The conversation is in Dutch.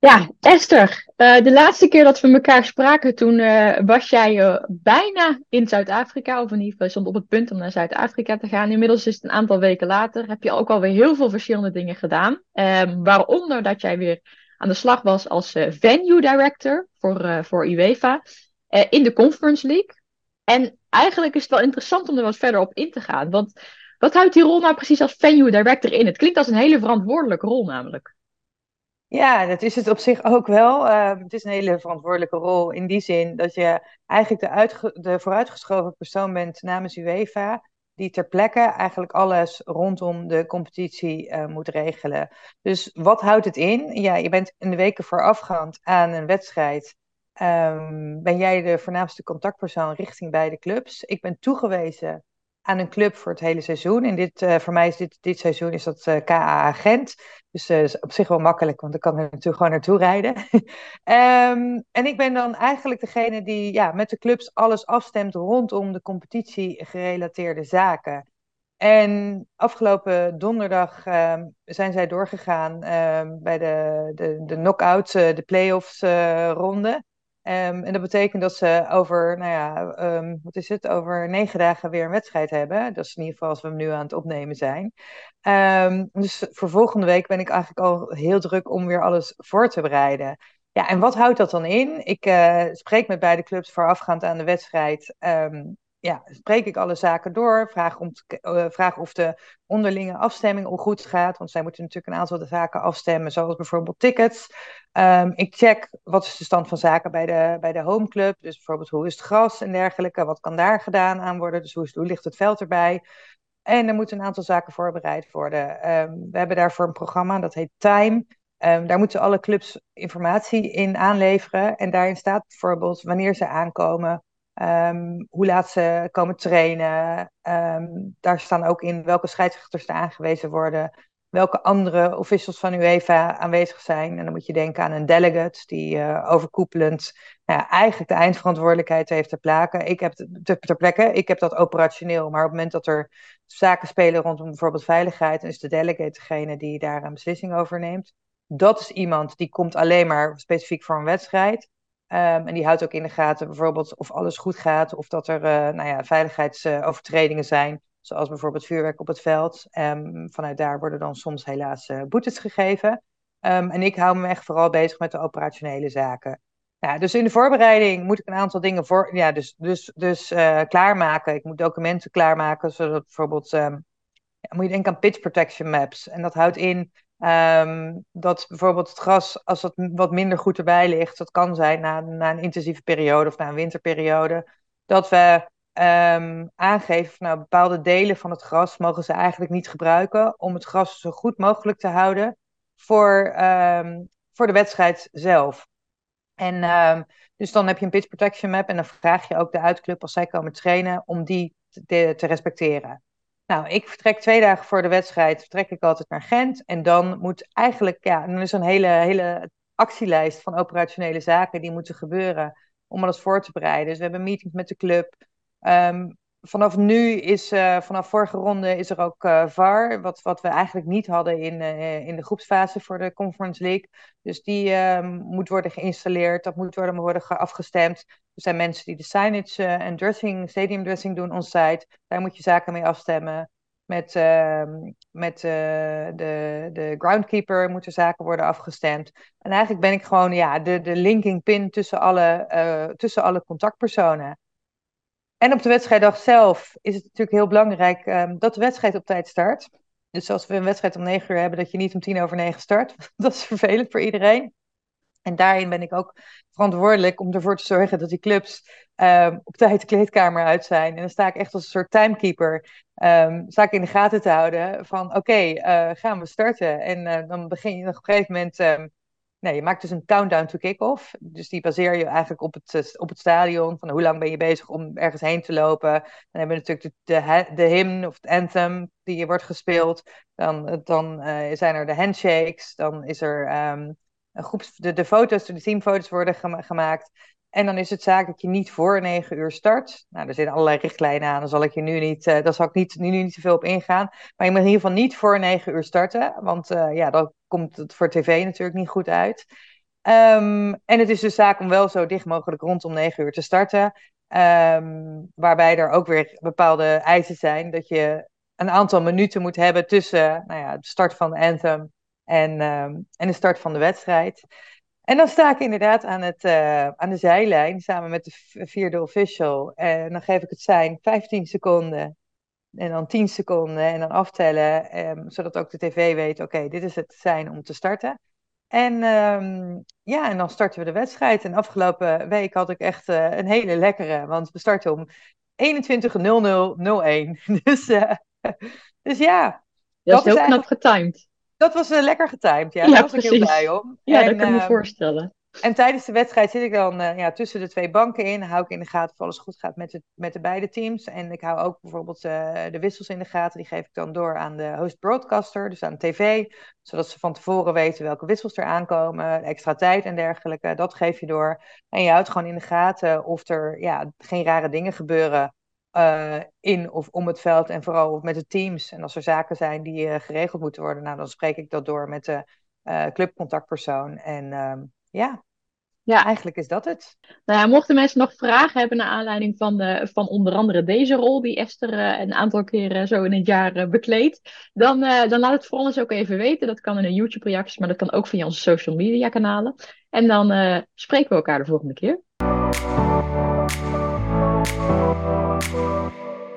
Ja, Esther, uh, de laatste keer dat we elkaar spraken, toen uh, was jij uh, bijna in Zuid-Afrika, of in ieder geval stond op het punt om naar Zuid-Afrika te gaan. Inmiddels is het een aantal weken later, heb je ook alweer heel veel verschillende dingen gedaan. Um, waaronder dat jij weer aan de slag was als venue director voor, voor UEFA in de Conference League. En eigenlijk is het wel interessant om er wat verder op in te gaan, want wat houdt die rol nou precies als venue director in? Het klinkt als een hele verantwoordelijke rol namelijk. Ja, dat is het op zich ook wel. Uh, het is een hele verantwoordelijke rol in die zin dat je eigenlijk de, de vooruitgeschoven persoon bent namens UEFA, die ter plekke eigenlijk alles rondom de competitie uh, moet regelen. Dus wat houdt het in? Ja, je bent in de weken voorafgaand aan een wedstrijd. Um, ben jij de voornaamste contactpersoon richting beide clubs? Ik ben toegewezen aan een club voor het hele seizoen. En dit, uh, voor mij is dit, dit seizoen is dat eh, KA Gent. Dus uh, is op zich wel makkelijk, want ik kan er natuurlijk gewoon naartoe rijden. um, en ik ben dan eigenlijk degene die ja, met de clubs alles afstemt rondom de competitie gerelateerde zaken. En afgelopen donderdag um, zijn zij doorgegaan um, bij de, de, de knock-out, de play-offs ronde. Um, en dat betekent dat ze over, nou ja, um, wat is het, over negen dagen weer een wedstrijd hebben. Dat is in ieder geval als we hem nu aan het opnemen zijn. Um, dus voor volgende week ben ik eigenlijk al heel druk om weer alles voor te bereiden. Ja, en wat houdt dat dan in? Ik uh, spreek met beide clubs voorafgaand aan de wedstrijd ja, spreek ik alle zaken door. Vraag, om uh, vraag of de onderlinge afstemming al goed gaat. Want zij moeten natuurlijk een aantal zaken afstemmen, zoals bijvoorbeeld tickets. Um, ik check wat is de stand van zaken bij de, bij de homeclub. Dus bijvoorbeeld hoe is het gras en dergelijke. Wat kan daar gedaan aan worden? Dus hoe, is, hoe ligt het veld erbij? En er moeten een aantal zaken voorbereid worden. Um, we hebben daarvoor een programma, dat heet Time. Um, daar moeten alle clubs informatie in aanleveren. En daarin staat bijvoorbeeld wanneer ze aankomen, Um, hoe laat ze komen trainen. Um, daar staan ook in welke scheidsrechters er aangewezen worden. Welke andere officials van UEFA aanwezig zijn. En dan moet je denken aan een delegate die uh, overkoepelend nou ja, eigenlijk de eindverantwoordelijkheid heeft ter, plekke. Ik heb ter, ter plekke. Ik heb dat operationeel. Maar op het moment dat er zaken spelen rondom bijvoorbeeld veiligheid, dan is de delegate degene die daar een beslissing over neemt. Dat is iemand die komt alleen maar specifiek voor een wedstrijd. Um, en die houdt ook in de gaten bijvoorbeeld of alles goed gaat, of dat er uh, nou ja, veiligheidsovertredingen zijn, zoals bijvoorbeeld vuurwerk op het veld. Um, vanuit daar worden dan soms helaas uh, boetes gegeven. Um, en ik hou me echt vooral bezig met de operationele zaken. Ja, dus in de voorbereiding moet ik een aantal dingen voor, ja, dus, dus, dus uh, klaarmaken. Ik moet documenten klaarmaken, zodat bijvoorbeeld, ja, moet je denken aan pitch protection maps. En dat houdt in Um, dat bijvoorbeeld het gras, als het wat minder goed erbij ligt, dat kan zijn na, na een intensieve periode of na een winterperiode, dat we um, aangeven van nou, bepaalde delen van het gras mogen ze eigenlijk niet gebruiken om het gras zo goed mogelijk te houden voor, um, voor de wedstrijd zelf. En dus dan heb je een pitch protection map en dan vraag je ook de uitclub als zij komen trainen om die te, te respecteren. Nou, ik vertrek twee dagen voor de wedstrijd, vertrek ik altijd naar Gent. En dan moet eigenlijk, ja, dan is een hele, hele actielijst van operationele zaken die moeten gebeuren om alles voor te bereiden. Dus we hebben meetings met de club. Um, vanaf nu is, uh, vanaf vorige ronde is er ook uh, VAR, wat, wat we eigenlijk niet hadden in, uh, in de groepsfase voor de Conference League. Dus die ehm, moet worden geïnstalleerd, dat moet worden, worden afgestemd. Er zijn mensen die de signage en dressing, stadium dressing doen on-site. Daar moet je zaken mee afstemmen. Met, ehm, met de, de groundkeeper moeten zaken worden afgestemd. En eigenlijk ben ik gewoon ja, de, de linking pin tussen alle, tussen alle contactpersonen. En op de wedstrijddag zelf is het natuurlijk heel belangrijk um, dat de wedstrijd op tijd start. Dus als we een wedstrijd om negen uur hebben, dat je niet om tien over negen start. dat is vervelend voor iedereen. En daarin ben ik ook verantwoordelijk om ervoor te zorgen dat die clubs um, op tijd de kleedkamer uit zijn. En dan sta ik echt als een soort timekeeper. Um, sta in de gaten te houden van oké, uh, gaan we starten. En uh, dan begin je op een gegeven moment nee, je maakt dus een countdown to kick-off. Dus die baseer je eigenlijk op het, eh, op het stadion. Van hoe lang ben je bezig om ergens heen te lopen. Dan hebben we natuurlijk de, de, hymn of het anthem die wordt gespeeld. Dan, eh, dan uh, zijn er de handshakes. Dan is er um, een groeps, de, de foto's, de teamfoto's worden gemaakt. En dan is het zaak dat je niet voor negen uur start. Nou, er zitten allerlei richtlijnen aan. Daar zal ik je nu niet, uh, zal ik niet, nu, nu niet zoveel op ingaan. Maar je moet in ieder geval niet voor negen uur starten. Want uh, ja, dan komt het voor tv natuurlijk niet goed uit. Ehm, en het is dus zaak om wel zo dicht mogelijk rondom negen uur te starten. Ehm, waarbij er ook weer bepaalde eisen zijn. Dat je een aantal minuten moet hebben tussen nou ja, de start van de anthem en, ehm, en de start van de wedstrijd. En dan sta ik inderdaad aan, het, uh, aan de zijlijn samen met de vierde official. En dan geef ik het zijn 15 seconden. En dan 10 seconden en dan aftellen. zodat ook de tv weet, oké, dit is het zijn om te starten. En um, ja, en dan starten we de wedstrijd. En afgelopen week had ik echt uh, een hele lekkere, want we starten om 21.00.01. dus, uh, dus ja. Dat, dat is heel knap getimed. Dat was uh, lekker getimed, ja. ja Daar was precies. ik heel blij om. Ja, en, dat kan ik me ehm, voorstellen. En tijdens de wedstrijd zit ik dan uh, ja, tussen de twee banken in. Hou ik in de gaten of alles goed gaat met de, met de beide teams. En ik hou ook bijvoorbeeld uh, de wissels in de gaten. Die geef ik dan door aan de host broadcaster, dus aan de tv. Zodat ze van tevoren weten welke wissels er aankomen. Extra tijd en dergelijke. Dat geef je door. En je houdt gewoon in de gaten of er ja, geen rare dingen gebeuren. Uh, in of om het veld en vooral met de teams. En als er zaken zijn die geregeld moeten worden, nou, dan spreek ik dat door met de clubcontactpersoon. En ehm, ja. ja, eigenlijk is dat het. Nou ja, mochten mensen nog vragen hebben naar aanleiding van, de, van onder andere deze rol die Esther een aantal keren zo in het jaar bekleedt, dan, dan laat het vooral eens ook even weten. Dat kan in een YouTube-reacties, maar dat kan ook via onze social media kanalen. En dan spreken we elkaar de volgende keer.